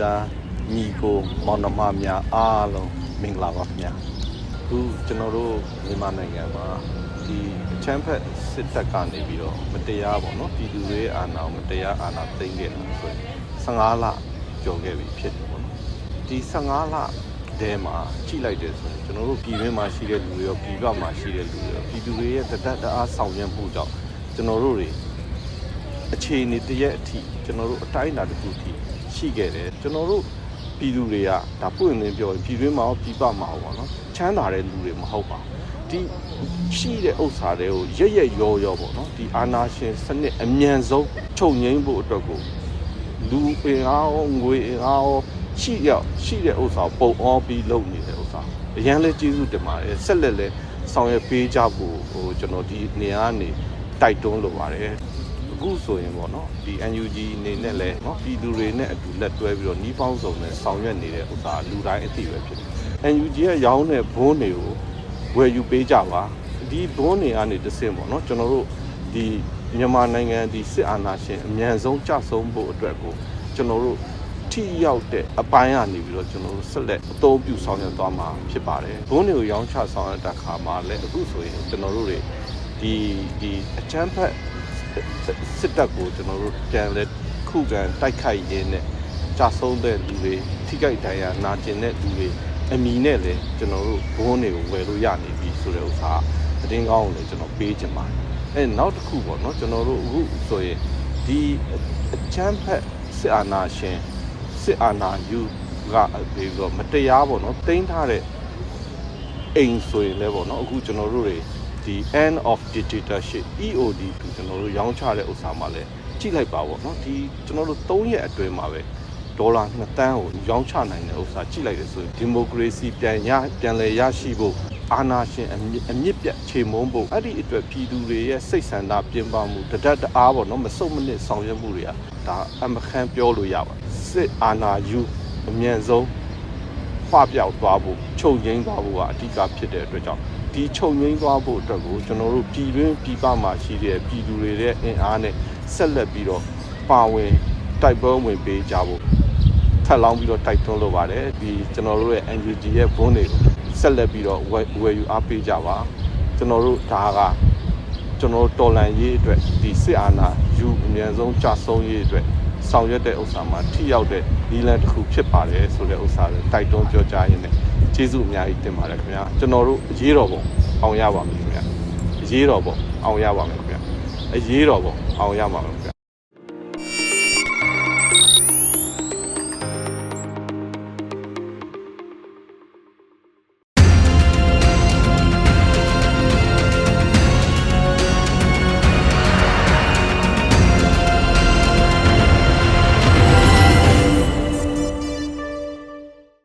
သားညီကိုမောင်နှမများအားလုံးမင်္ဂလာပါခင်ဗျာအခုကျွန်တော်တို့မြန်မာနိုင်ငံမှာဒီအချမ်းဖက်စစ်တပ်ကနေပြီးတော့မတရားပေါ့နော်ပြည်သူတွေအာဏာကိုမတရားအာဏာသိမ်းခဲ့တာဆိုရင်15လကျော်ခဲ့ပြီဖြစ်တယ်ပေါ့နော်ဒီ15လတဲမှာကြည့်လိုက်တယ်ဆိုရင်ကျွန်တော်တို့ပြည်တွင်းမှာရှိတဲ့လူတွေရောပြည်ပမှာရှိတဲ့လူတွေရောပြည်သူတွေရဲ့တဒတ်တအားဆောင်ရွက်မှုကြောင့်ကျွန်တော်တို့တွေအခြေအနေတရက်အထိကျွန်တော်တို့အတိုင်းအတာတစ်ခုအထိ ရှိခဲ့တယ်ကျွန်တော်တို့ပြည်သူတွေကဒါပွင့်လင်းပြောရင်ပြည်တွင်းမှာရောပြည်ပမှာရောပေါ့နော်ချမ်းသာတဲ့လူတွေမဟုတ်ပါဘူးဒီရှိတဲ့ဥစ္စာတွေကိုရက်ရက်ရောရောပေါ့နော်ဒီအာနာရှင်စနစ်အမြန်ဆုံးချုပ်ငိမ့်ဖို့အတွက်ကိုလူပင်အားရောငွေအင်အားရောရှိရောက်ရှိတဲ့ဥစ္စာကိုပုံအောပြီးလုပ်နေတဲ့ဥစ္စာအရန်လဲကျေးဇူးတင်ပါတယ်ဆက်လက်လဲဆောင်ရွက်ပေးကြဖို့ဟိုကျွန်တော်ဒီနေရာကနေတိုက်တွန်းလိုပါတယ် အခုဆိုရင်ပေါ့နော်ဒီ NUG အနေနဲ့လည်းနော်ပြည်သူတွေနဲ့အတူလက်တွဲပြီးတော့နှီးပေါင်းစုံနဲ့ဆောင်ရွက်နေတဲ့ဥစ္စာလူတိုင်းအသိပဲဖြစ်တယ်။ NUG ရဲ့ရောင်းတဲ့ဘုန်းတွေကိုဝယ်ယူပေးကြပါဒီဘုန်းတွေကနေတဆင့်ပေါ့နော်ကျွန်တော်တို့ဒီမြန်မာနိုင်ငံဒီစစ်အာဏာရှင်အမြန်ဆုံးကြဆုံးဖို့အတွက်ကိုကျွန်တော်တို့ထိရောက်တဲ့အပိုင်းကနေပြီးတော့ကျွန်တော်တို့ဆက်လက်အသုံးပြုဆောင်ရွက်သွားမှာဖြစ်ပါတယ်။ဘုန်းတွေကိုရောင်းချဆောင်ရွက်တဲ့ခါမှာလည်းအခုဆိုရင်ကျွန်တော်တို့တွေဒီဒီအချမ်းဖက် စစ်တပ်ကိုကျွန်တော်တို့ပြန်လဲခုခံတိုက်ခိုက်ရင်းနဲ့ကြာဆုံးတဲ့လူတွေထိခိုက်ဒဏ်ရာနာကျင်တဲ့လူတွေအမီနဲ့လည်းကျွန်တော်တို့ဘုန်းတွေကိုဝယ်လို့ရနေပြီဆိုတဲ့ဥစ္စာသတင်းကောင်းကိုလည်းကျွန်တော်ပေးချင်ပါတယ်အဲနောက်တစ်ခုပေါ့နော်ကျွန်တော်တို့အခုဆိုရင်ဒီအချမ်းဖက်စစ်အာဏာရှင်စစ်အာဏာယူကပြီးတော့မတရားပေါ့နော်တင်ထားတဲ့အိမ်ဆိုရင်လည်းပေါ့နော်အခုကျွန်တော်တို့တွေ ဒီ end of dictatorship EOD ကိုကျွန်တော်တို့ရောင်းချတဲ့ဥစ္စာမှာလည်းကြည့်လိုက်ပါပေါ့နော်ဒီကျွန်တော်တို့3ရက်အတွင်းမှာပဲဒေါ်လာ2တန်းကိုရောင်းချနိုင်တဲ့ဥစ္စာကြည့်လိုက်တယ်ဆိုရင်ဒီမိုကရေစီပြန်ရပြန်လည်ရရှိဖို့အာဏာရှင်အမြင့်အမြင့်ပြတ်ခြေမုံဖို့အဲ့ဒီအတွက်ပြည်သူတွေရဲ့စိတ်ဆန္ဒပြင်ပမှုတဒတ်တအားပေါ့နော်မစုံမနစ်ဆောင်ရွက်မှုတွေကဒါအမခန့်ပြောလို့ရပါတယ်စစ်အာဏာယူအမြန်ဆုံး ဖပြောက်သွားဖို့ချုပ်ငိမ့်သွားဖို့ကအဓိကဖြစ်တဲ့အတွက်ကြောင့်ဒီချုပ်ငိမ့်သွားဖို့အတွက်ကိုကျွန်တော်တို့ပြည်တွင်းပြည်ပမှာရှိတဲ့ပြည်သူတွေရဲ့အင်အားနဲ့ဆက်လက်ပြီးတော့ပါဝင်တိုက်ပွဲဝင်ပေးကြဖို့ထပ်လောင်းပြီးတော့တိုက်တွန်းလိုပါတယ်ဒီကျွန်တော်တို့ရဲ့ NUG ရဲ့ဘုန်းတွေကိုဆက်လက်ပြီးတော့ဝယ်ဝယ်ယူအားပေးကြပါကျွန်တော်တို့ဒါကကျွန်တော်တို့တော်လန်ရေးအတွက်ဒီစစ်အာဏာယူအမြန်ဆုံးကြဆုံးရေးအတွက် ဆောင်ရွက်တဲ့ဥစ္စာမှာထိရောက်တဲ့နီလန်တစ်ခုဖြစ်ပါတယ်ဆိုတဲ့ဥစ္စာကိုတိုက်တွန်းပြောကြားရင်းနဲ့ကျေးဇူးအများကြီးတင်ပါတယ်ခင်ဗျာကျွန်တော်တို့အရေးတော်ပုံအောင်ရပါမယ်ခင်ဗျာအရေးတော်ပုံအောင်ရပါမယ်ခင်ဗျာအရေးတော်ပုံအောင်ရပါမယ်ခင်ဗျာ